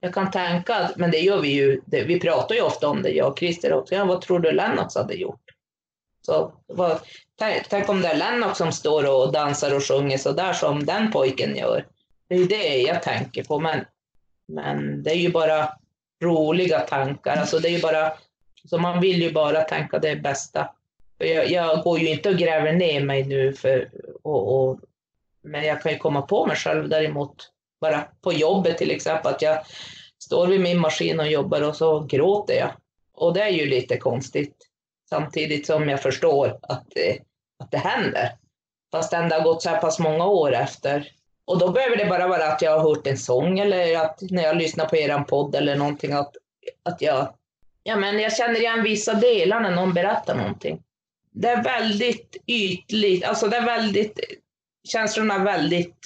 Jag kan tänka, att- men det gör vi ju, det, vi pratar ju ofta om det, jag och Christer också. Ja, vad tror du Lennox hade gjort? Så, vad, tänk, tänk om det är Lennox som står och dansar och sjunger så där som den pojken gör. Det är ju det jag tänker på, men, men det är ju bara roliga tankar. Alltså det är ju bara, så man vill ju bara tänka det bästa. Jag, jag går ju inte och gräver ner mig nu, för, och, och, men jag kan ju komma på mig själv däremot, bara på jobbet till exempel, att jag står vid min maskin och jobbar och så gråter jag. Och det är ju lite konstigt, samtidigt som jag förstår att det, att det händer. Fast ändå har gått så här pass många år efter. Och då behöver det bara vara att jag har hört en sång eller att när jag lyssnar på eran podd eller någonting att, att jag, ja men jag känner igen vissa delar när någon berättar någonting. Det är väldigt ytligt, alltså det är väldigt, känslorna är väldigt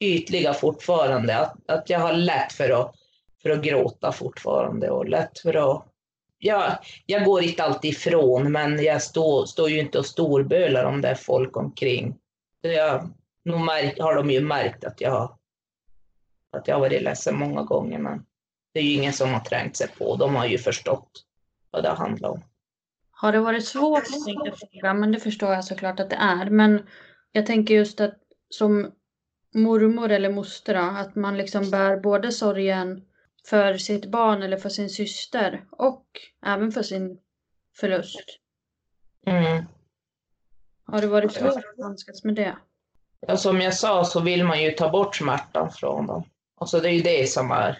ytliga fortfarande. Att, att jag har lätt för att, för att gråta fortfarande och lätt för att jag, jag går inte alltid ifrån, men jag står, står ju inte och storbölar om det är folk omkring. Så jag, nog har de ju märkt att jag, att jag har varit ledsen många gånger, men det är ju ingen som har trängt sig på. De har ju förstått vad det handlar om. Har det varit svårt fråga, men det förstår jag såklart att det är. Men jag tänker just att som mormor eller moster då, att man liksom bär både sorgen för sitt barn eller för sin syster och även för sin förlust. Mm. Har det varit svårt att handskas med det? Ja, som jag sa så vill man ju ta bort smärtan från dem. Alltså det är ju det som är,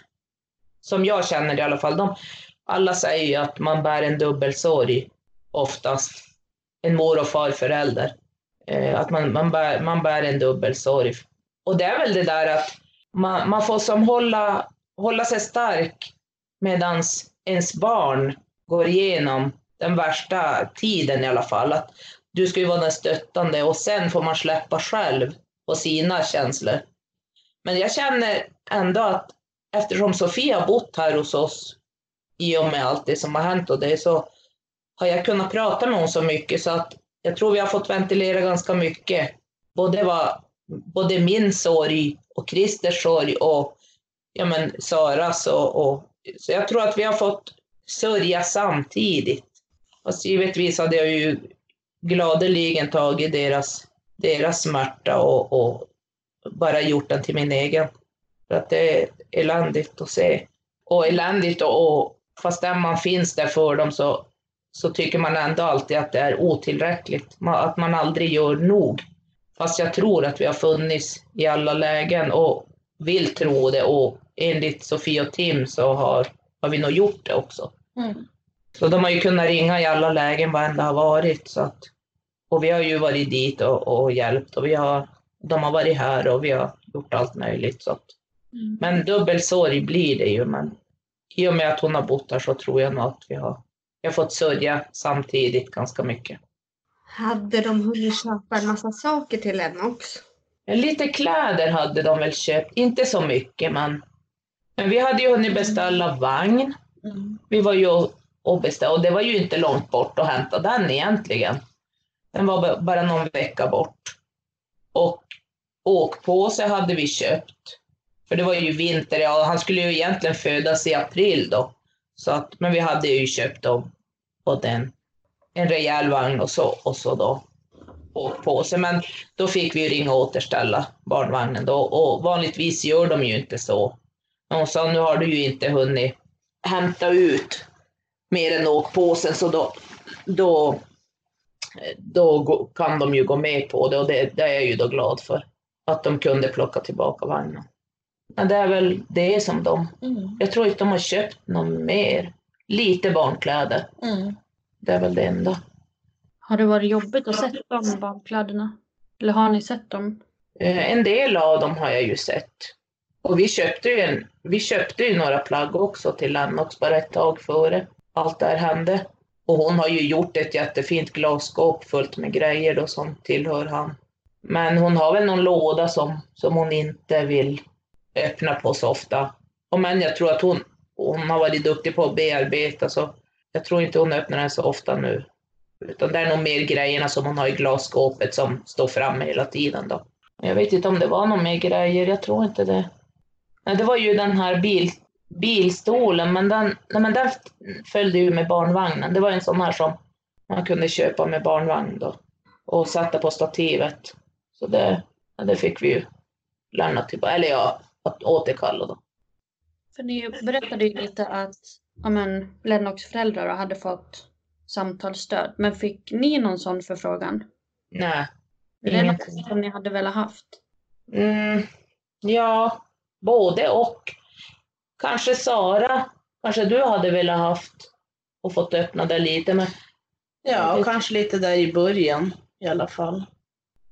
som jag känner i alla fall. De, alla säger ju att man bär en dubbelsorg oftast. En mor och farförälder. Eh, att man, man, bär, man bär en dubbelsorg. Och det är väl det där att man, man får som hålla, hålla sig stark medan ens barn går igenom den värsta tiden i alla fall. Att du ska ju vara den stöttande och sen får man släppa själv på sina känslor. Men jag känner ändå att eftersom Sofia har bott här hos oss i och med allt det som har hänt och det så har jag kunnat prata med hon så mycket så att jag tror vi har fått ventilera ganska mycket. Både, var, både min sorg och Christers sorg och ja, men Saras och, och så jag tror att vi har fått sörja samtidigt. Fast givetvis hade jag ju gladeligen tagit deras, deras smärta och, och bara gjort den till min egen. För att det är eländigt att se. Och eländigt och, och fastän man finns där för dem så, så tycker man ändå alltid att det är otillräckligt. Att man aldrig gör nog. Fast jag tror att vi har funnits i alla lägen och vill tro det och enligt Sofie och Tim så har, har vi nog gjort det också. Mm. Så de har ju kunnat ringa i alla lägen vad än det har varit. Så att, och vi har ju varit dit och, och hjälpt och vi har, de har varit här och vi har gjort allt möjligt. Så att, Mm. men dubbel sorg blir det ju. Men i och med att hon har bott här så tror jag nog att vi har, jag har fått sörja samtidigt ganska mycket. Hade de hunnit köpa en massa saker till Lennox? Lite kläder hade de väl köpt, inte så mycket men, men vi hade ju hunnit beställa vagn. Mm. Vi var ju och beställde, och det var ju inte långt bort att hämta den egentligen. Den var bara någon vecka bort. Och åkpåse hade vi köpt. För det var ju vinter, ja, han skulle ju egentligen födas i april då. Så att, men vi hade ju köpt dem och den, en rejäl vagn och så, och så då åkpåse. Men då fick vi ringa och återställa barnvagnen då och vanligtvis gör de ju inte så. Men hon sa, nu har du ju inte hunnit hämta ut mer än åkpåsen så då, då, då kan de ju gå med på det och det, det är jag ju då glad för. Att de kunde plocka tillbaka vagnen. Men det är väl det som de, Mm. jag tror inte de har köpt något mer. Lite barnkläder, Mm. det är väl det enda. Har det varit jobbigt att sätta de barnkläderna? Eller har ni sett dem? Eh, En del av dem har jag ju sett. Och vi köpte ju, en, vi köpte ju några plagg också till Lennox bara ett tag före allt det här hände. Och hon har ju gjort ett jättefint glasskåp fullt med grejer då som tillhör han. Men hon har väl någon låda som, som hon inte vill öppna på så ofta. Och men jag tror att hon, hon har varit duktig på att bearbeta så jag tror inte hon öppnar den så ofta nu. Utan det är nog mer grejerna som hon har i glasskåpet som står framme hela tiden då. Jag vet inte om det var någon mer grejer, jag tror inte det. Nej, det var ju den här bil, bilstolen, men den, nej, men den följde ju med barnvagnen. Det var en sån här som man kunde köpa med barnvagn då och sätta på stativet. Så det, det fick vi ju lämna tillbaka, eller ja, att återkalla då. För ni berättade ju lite att ja, men, Lennox föräldrar hade fått samtalsstöd. Men fick ni någon sån förfrågan? Nej, Är det ingenting. något som ni hade velat haft? Mm, ja, både och. Kanske Sara, kanske du hade velat haft och fått öppna det lite, men Ja, och kanske lite där i början i alla fall.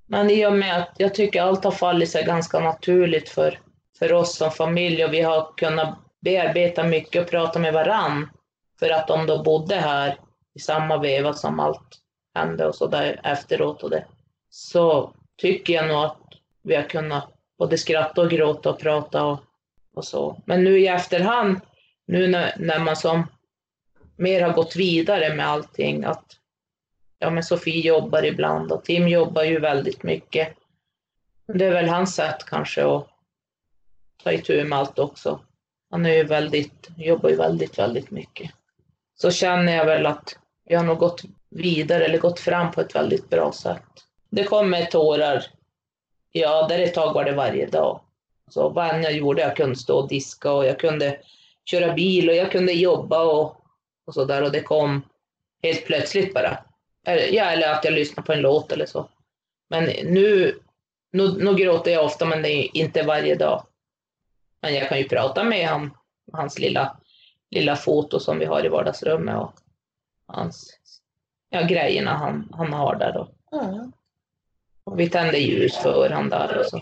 Men i och med att jag tycker allt har fallit sig ganska naturligt för, för oss som familj och vi har kunnat bearbeta mycket och prata med varann för att de då bodde här i samma veva som allt hände och så där efteråt och det. Så tycker jag nog att vi har kunnat både skratta och gråta och prata och, och så. Men nu i efterhand, nu när, när man som mer har gått vidare med allting, att ja, men Sofie jobbar ibland och Tim jobbar ju väldigt mycket. Det är väl hans sätt kanske att ta itu med allt också. Han är ju väldigt, jobbar ju väldigt, väldigt mycket. Så känner jag väl att vi har nog gått vidare eller gått fram på ett väldigt bra sätt. Det kommer tårar. Ja, där ett tag var det varje dag. Så vad än jag gjorde, jag kunde stå och diska och jag kunde köra bil och jag kunde jobba och, och så där och det kom helt plötsligt bara. Eller, ja, eller att jag lyssnar på en låt eller så. Men nu, nu, nu gråter jag ofta, men det är inte varje dag. Men jag kan ju prata med han, hans lilla, lilla foto som vi har i vardagsrummet och hans, ja, grejerna han, han har där då. Ja. Och vi tände ljus för han där och så.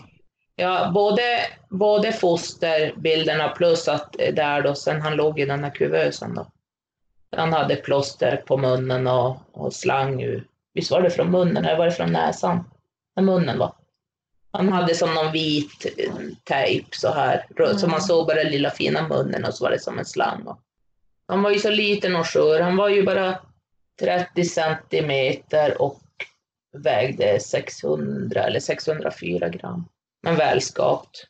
Ja, både, både fosterbilderna plus att där då, sen han låg i den här kuvösen då. Han hade plåster på munnen och, och slang ur. Visst var det från munnen eller var det från näsan? När munnen var. Han hade som någon vit eh, tejp så här, röd, så man såg bara den lilla fina munnen och så var det som en slang. Och. Han var ju så liten och skör, han var ju bara 30 centimeter och vägde 600 eller 604 gram. Men välskapt.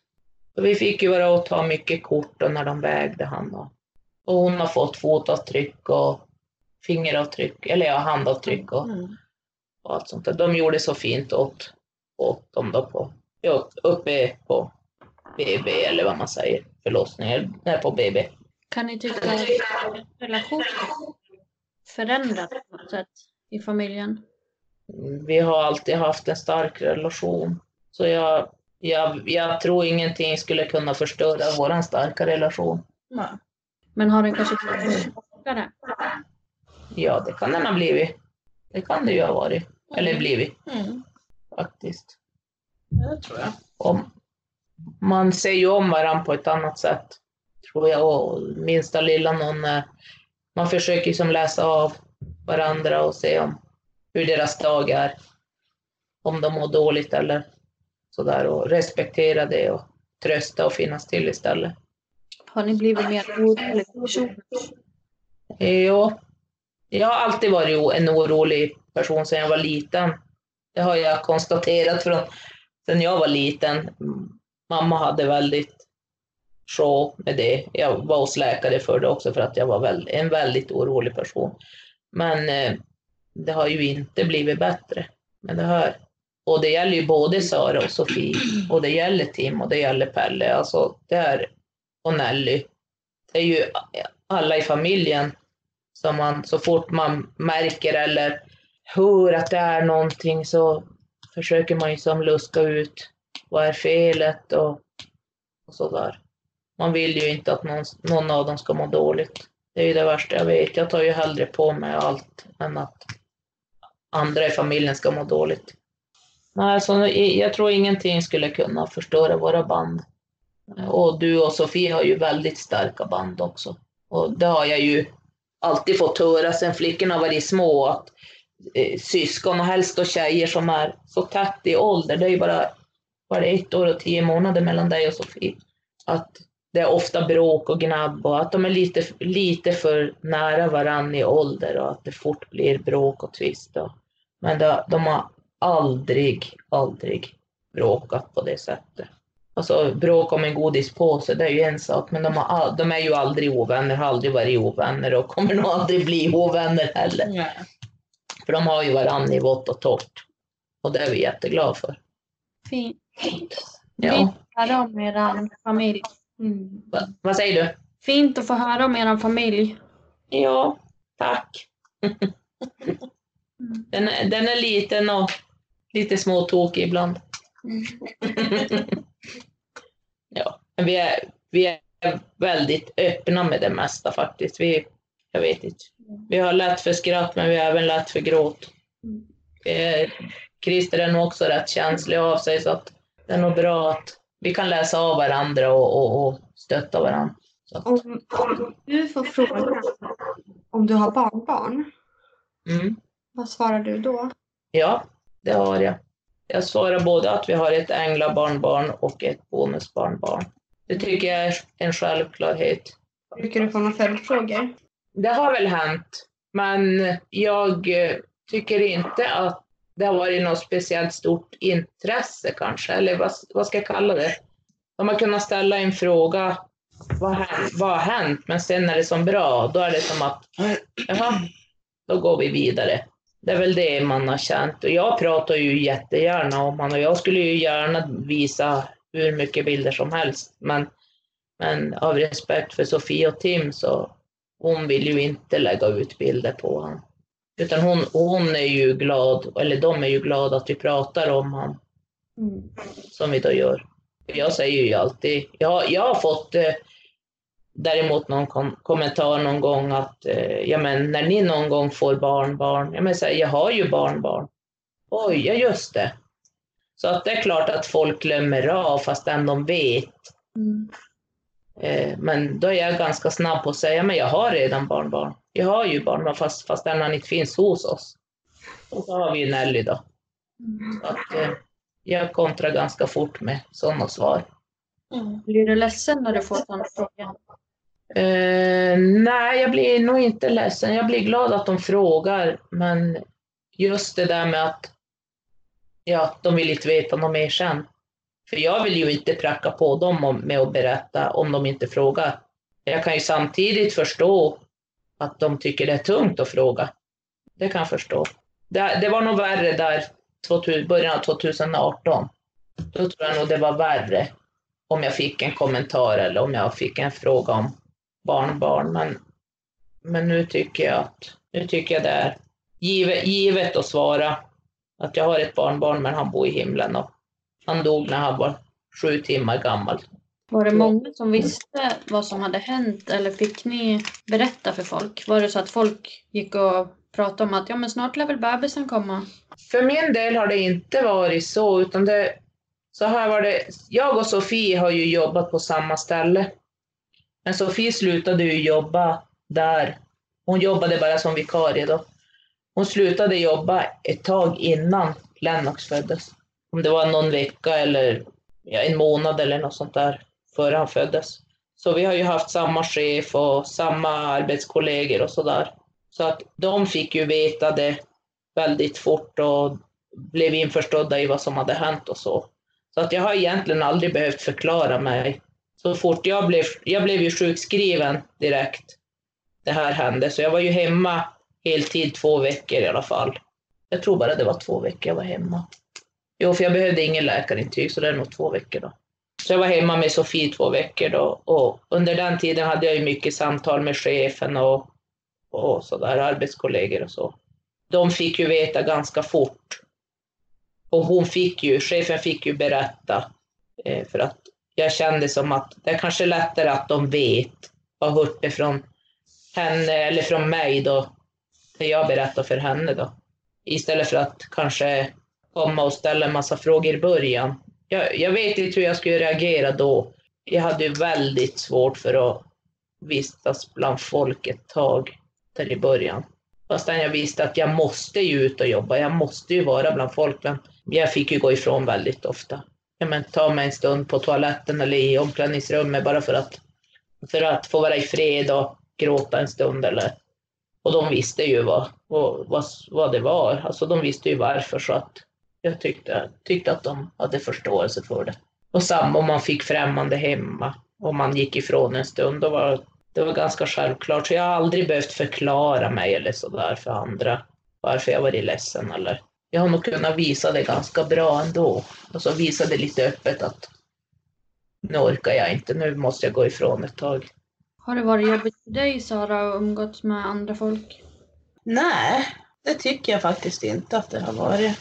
Så vi fick ju vara och ta mycket kort då när de vägde han. Och, och hon har fått fotavtryck och fingeravtryck, eller ja, handavtryck och, Mm. och allt sånt där. De gjorde så fint åt, åt dem då på, ja, uppe på BB eller vad man säger, förlossningen, nej på BB. Kan ni tycka att relationen förändrats på något sätt i familjen? Vi har alltid haft en stark relation. Så jag, jag, jag tror ingenting skulle kunna förstöra vår starka relation. Ja. Men har den kanske blivit svagare? Ja, det kan den ha blivit. Det kan det ju ha varit. Eller blivit, Mm. faktiskt. Det tror jag. Och man ser ju om varandra på ett annat sätt, tror jag. Och minsta lilla någon är man försöker som läsa av varandra och se om hur deras dag är. Om de mår dåligt eller sådär och respektera det och trösta och finnas till istället. Har ni blivit mer oroliga personer? Jo, jag har alltid varit en orolig person sedan jag var liten. Det har jag konstaterat från sedan jag var liten. Mamma hade väldigt sjå med det. Jag var hos läkare för det också för att jag var en väldigt orolig person. Men eh, det har ju inte blivit bättre med det här. Och det gäller ju både Sara och Sofie och det gäller Tim och det gäller Pelle. Alltså, det är, och Nelly. Det är ju alla i familjen som man så fort man märker eller hör att det är någonting så försöker man ju som luska ut vad är felet och, och sådär. Man vill ju inte att någon, någon av dem ska må dåligt. Det är ju det värsta jag vet. Jag tar ju hellre på mig allt än att andra i familjen ska må dåligt. Nej, alltså, jag tror ingenting skulle kunna förstöra våra band. Eh, och du och Sofie har ju väldigt starka band också. Och det har jag ju alltid fått höra sedan flickorna var små att eh, syskon och helst då tjejer som är så tätt i ålder, det är ju bara, bara ett år och tio månader mellan dig och Sofie. Att det är ofta bråk och gnabb och att de är lite, lite för nära varann i ålder och att det fort blir bråk och tvist. Men det, de har aldrig, aldrig bråkat på det sättet. Alltså bråk om en godispåse, det är ju en sak, men de, har, de är ju aldrig ovänner, har aldrig varit ovänner och kommer nog aldrig bli ovänner heller. Nej. För de har ju varandra i vått och torrt. Och det är vi jätteglada för. Fint. Ja. Fint att höra om er familj. Mm. Va, vad säger du? Fint att få höra om er familj. Ja, tack. den, är, den är liten och lite småtokig ibland. Mm. ja, men vi är, vi är väldigt öppna med det mesta faktiskt. Vi, jag vet inte. Vi har lätt för skratt, men vi har även lätt för gråt. Eh, Christer är nog också rätt känslig av sig, så att det är nog bra att vi kan läsa av varandra och, och, och stötta varandra. Om, om, du får fråga om du har barnbarn, mm. vad svarar du då? Ja, det har jag. Jag svarar både att vi har ett änglabarnbarn och ett bonusbarnbarn. Det tycker jag är en självklarhet. Brukar du få några följdfrågor? Det har väl hänt, men jag eh, tycker inte att det har varit något speciellt stort intresse kanske, eller vad, vad ska jag kalla det? De har kunnat ställa en fråga, vad, vad har hänt? Men sen när det är som bra, då är det som att, jaha, då går vi vidare. Det är väl det man har känt. Och jag pratar ju jättegärna om honom och jag skulle ju gärna visa hur mycket bilder som helst. Men, men av respekt för Sofie och Tim så hon vill ju inte lägga ut bilder på honom. Utan hon, hon är ju glad, eller de är ju glada att vi pratar om honom. Mm. Som vi då gör. Jag säger ju alltid, jag, jag har fått eh, däremot någon kom kommentar någon gång att eh, ja, men när ni någon gång får barnbarn, ja, men så här, jag har ju barnbarn. Oj, ja just det. Så att det är klart att folk glömmer av fastän de vet. Mm. Eh, men då är jag ganska snabb på att säga, men jag har redan barnbarn. Jag har ju barnbarn fast, fast den inte finns hos oss. Och så har vi ju Nelly då. Mm. Så att, eh, jag kontrar ganska fort med sådana svar. Mm. Blir du ledsen när du får sådana frågor? Uh, nej, jag blir nog inte ledsen. Jag blir glad att de frågar, men just det där med att ja, de vill inte veta något mer sen. För jag vill ju inte pracka på dem med att berätta om de inte frågar. Jag kan ju samtidigt förstå att de tycker det är tungt att fråga. Det kan jag förstå. Det, det var nog värre där början av 2018. Då tror jag nog det var värre om jag fick en kommentar eller om jag fick en fråga om barnbarn. Men, men nu tycker jag att nu tycker jag det är givet, givet att svara att jag har ett barnbarn men han bor i himlen och han dog när han var sju timmar gammal. Var det många som visste vad som hade hänt eller fick ni berätta för folk? Var det så att folk gick och pratade om att ja, men snart lär väl bebisen komma? För min del har det inte varit så, utan det, så här var det. Jag och Sofie har ju jobbat på samma ställe. Men Sofie slutade ju jobba där Hon jobbade bara som vikarie då. Hon slutade jobba ett tag innan Lennox föddes. Om det var någon vecka eller ja, en månad eller något sånt där före han föddes. Så vi har ju haft samma chef och samma arbetskollegor och sådär. Så att de fick ju veta det väldigt fort och blev införstådda i vad som hade hänt och så. Så att jag har egentligen aldrig behövt förklara mig. Så fort jag blev, jag blev ju sjukskriven direkt det här hände, så jag var ju hemma heltid två veckor i alla fall. Jag tror bara det var två veckor jag var hemma. Jo, för jag behövde ingen läkarintyg, så det är nog två veckor då. Så jag var hemma med Sofie två veckor då och under den tiden hade jag ju mycket samtal med chefen och, och sådär, arbetskollegor och så. De fick ju veta ganska fort. Och hon fick ju, chefen fick ju berätta eh, för att jag kände som att det är kanske lättare att de vet, har hört det från henne eller från mig då, det jag berättar för henne då. Istället för att kanske komma och ställa en massa frågor i början. Jag, jag vet inte hur jag skulle reagera då. Jag hade ju väldigt svårt för att vistas bland folk ett tag där i början. Fastän jag visste att jag måste ju ut och jobba, jag måste ju vara bland folk. Men jag fick ju gå ifrån väldigt ofta. Ja, men ta mig en stund på toaletten eller i omklädningsrummet bara för att, för att få vara i fred och gråta en stund. Eller. Och de visste ju vad, vad, vad det var. Alltså de visste ju varför så att jag tyckte, tyckte att de hade förståelse för det. Och samma om man fick främmande hemma, och man gick ifrån en stund, då var det var ganska självklart. Så jag har aldrig behövt förklara mig eller sådär för andra varför jag varit ledsen eller jag har nog kunnat visa det ganska bra ändå. Alltså visa det lite öppet att nu orkar jag inte, nu måste jag gå ifrån ett tag. Har det varit jobbigt för dig Sara att umgåtts med andra folk? Nej, det tycker jag faktiskt inte att det har varit.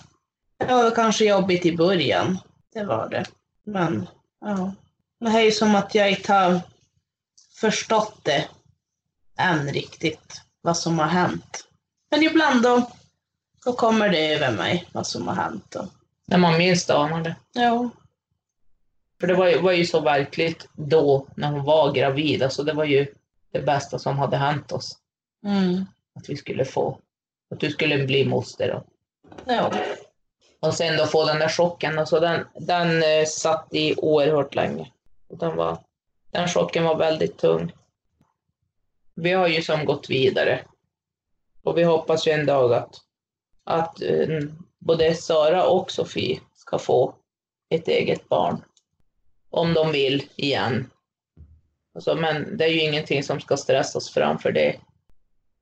Det var kanske jobbigt i början, det var det. Men ja, det är ju som att jag inte har förstått det än riktigt, vad som har hänt. Men ibland då, då kommer det över mig, vad som har hänt. Då. När man minst anar det. Ja. För det var ju, var ju så verkligt då, när hon var gravid. Alltså det var ju det bästa som hade hänt oss. Mm. Att vi skulle få, att du skulle bli moster. Och, Ja. och sen då få den där chocken. Alltså den, den eh, satt i oerhört länge. Och den, var, den chocken var väldigt tung. Vi har ju som gått vidare. Och vi hoppas ju en dag att, att eh, både Sara och Sofie ska få ett eget barn. Om de vill igen. Alltså, men det är ju ingenting som ska stressas fram för det.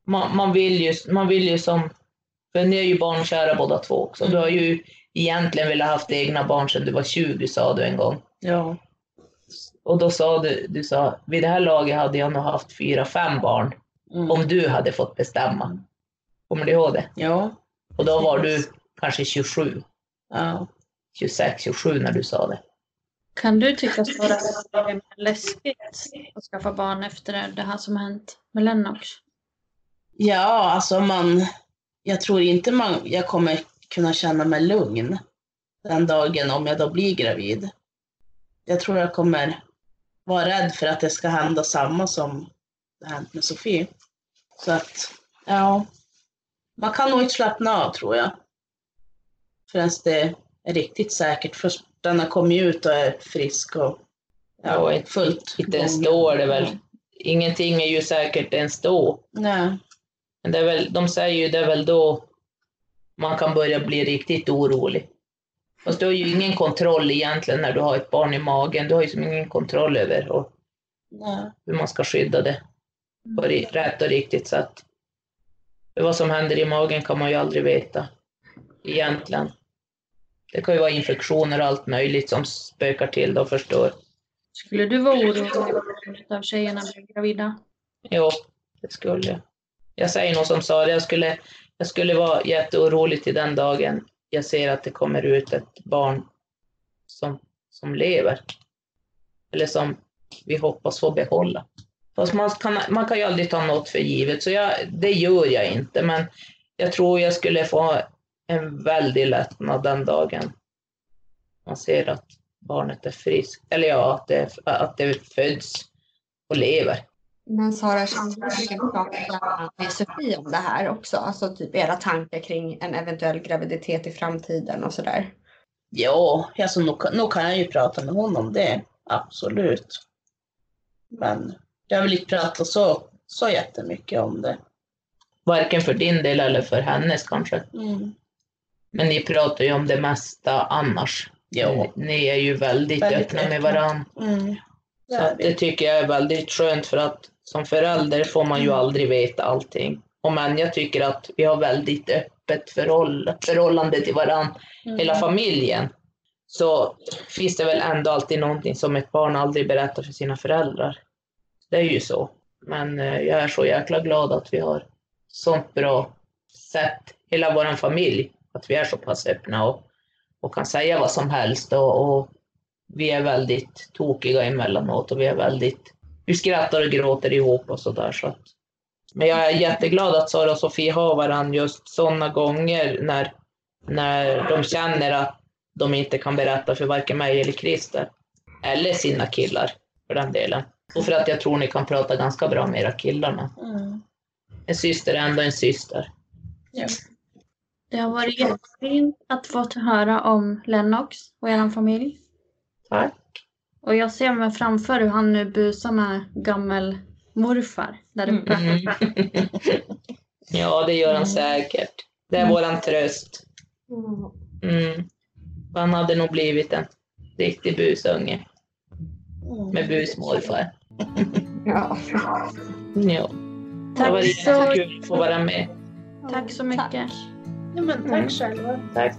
Man, man, vill ju, man vill ju som, för ni är ju barnkära båda två också. Du har ju egentligen velat haft egna barn sedan du var 20 sa du en gång. Ja. Och då sa du, du sa, vid det här laget hade jag nog haft fyra, fem barn. Mm. Om du hade fått bestämma. Kommer du ihåg det? Ja. Och då var du kanske 27, Ja. 26, 27 när du sa det. Kan du tycka att det är läskigt att skaffa barn efter det här som hänt med Lennox? Ja, alltså man... Jag tror inte man, jag kommer kunna känna mig lugn den dagen om jag då blir gravid. Jag tror jag kommer vara rädd för att det ska hända samma som det hänt med Sofie. Så att, ja. Man kan nog inte slappna av tror jag. Förrän det är riktigt säkert. Först den har kommit ut och är frisk och Ja, och ett- fullt Inte ens då är det väl. Ingenting är ju säkert ens då. Nej. Men det är väl, de säger ju det är väl då man kan börja bli riktigt orolig. Fast du har ju ingen kontroll egentligen när du har ett barn i magen. Du har ju som ingen kontroll över och Nej. hur man ska skydda det på rätt och riktigt sätt. Vad som händer i magen kan man ju aldrig veta egentligen. Det kan ju vara infektioner och allt möjligt som spökar till och förstör. Skulle du vara orolig av tjejerna blev gravida? Jo, det skulle jag. Jag säger nog som Sara, jag skulle, jag skulle vara jätteorolig till den dagen jag ser att det kommer ut ett barn som, som lever. Eller som vi hoppas få behålla. Fast man kan, man kan ju aldrig ta något för givet, så jag, det gör jag inte. Men jag tror jag skulle få en väldig lättnad den dagen man ser att barnet är friskt. Eller ja, att det, att det föds och lever. Men Sara, känner du prata med Sofie om det här också? Alltså typ era tankar kring en eventuell graviditet i framtiden och sådär. Ja, alltså, nog, nog kan jag ju prata med honom om det. Absolut. Men jag vill inte prata så, så jättemycket om det. Varken för din del eller för hennes kanske. Mm. Men ni pratar ju om det mesta annars. Ja. Ni är ju väldigt, Väldigt öppna med öppna. varandra. Mm. Så det tycker jag är väldigt skönt för att som förälder får man ju aldrig veta allting. Och men jag tycker att vi har väldigt öppet förhåll, förhållande till varandra, hela familjen. Så finns det väl ändå alltid någonting som ett barn aldrig berättar för sina föräldrar. Det är ju så. Men eh, jag är så jäkla glad att vi har sånt bra sätt, hela vår familj, att vi är så pass öppna och, och kan säga vad som helst och, och vi är väldigt tokiga emellanåt och vi är väldigt, vi skrattar och gråter ihop och sådär. Så att, men jag är jätteglad att Sara och Sofie har varandra just sådana gånger när, när de känner att de inte kan berätta för varken mig eller Christer. Eller sina killar för den delen. Och för att jag tror ni kan prata ganska bra med era killarna. Mm. En syster är ändå en syster. Ja. Det har varit jättefint att få höra om Lennox och er familj. Tack. Och jag ser mig framför hur han nu busar med gammelmorfar där uppe. Mm. ja, det gör han säkert. Det är våran tröst. Mm. Han hade nog blivit en riktig busunge med busmorfar. Ja. Ja. Det Tack var så- jättekul att få vara med. Tack så mycket. Ja, men tack själva. Tack.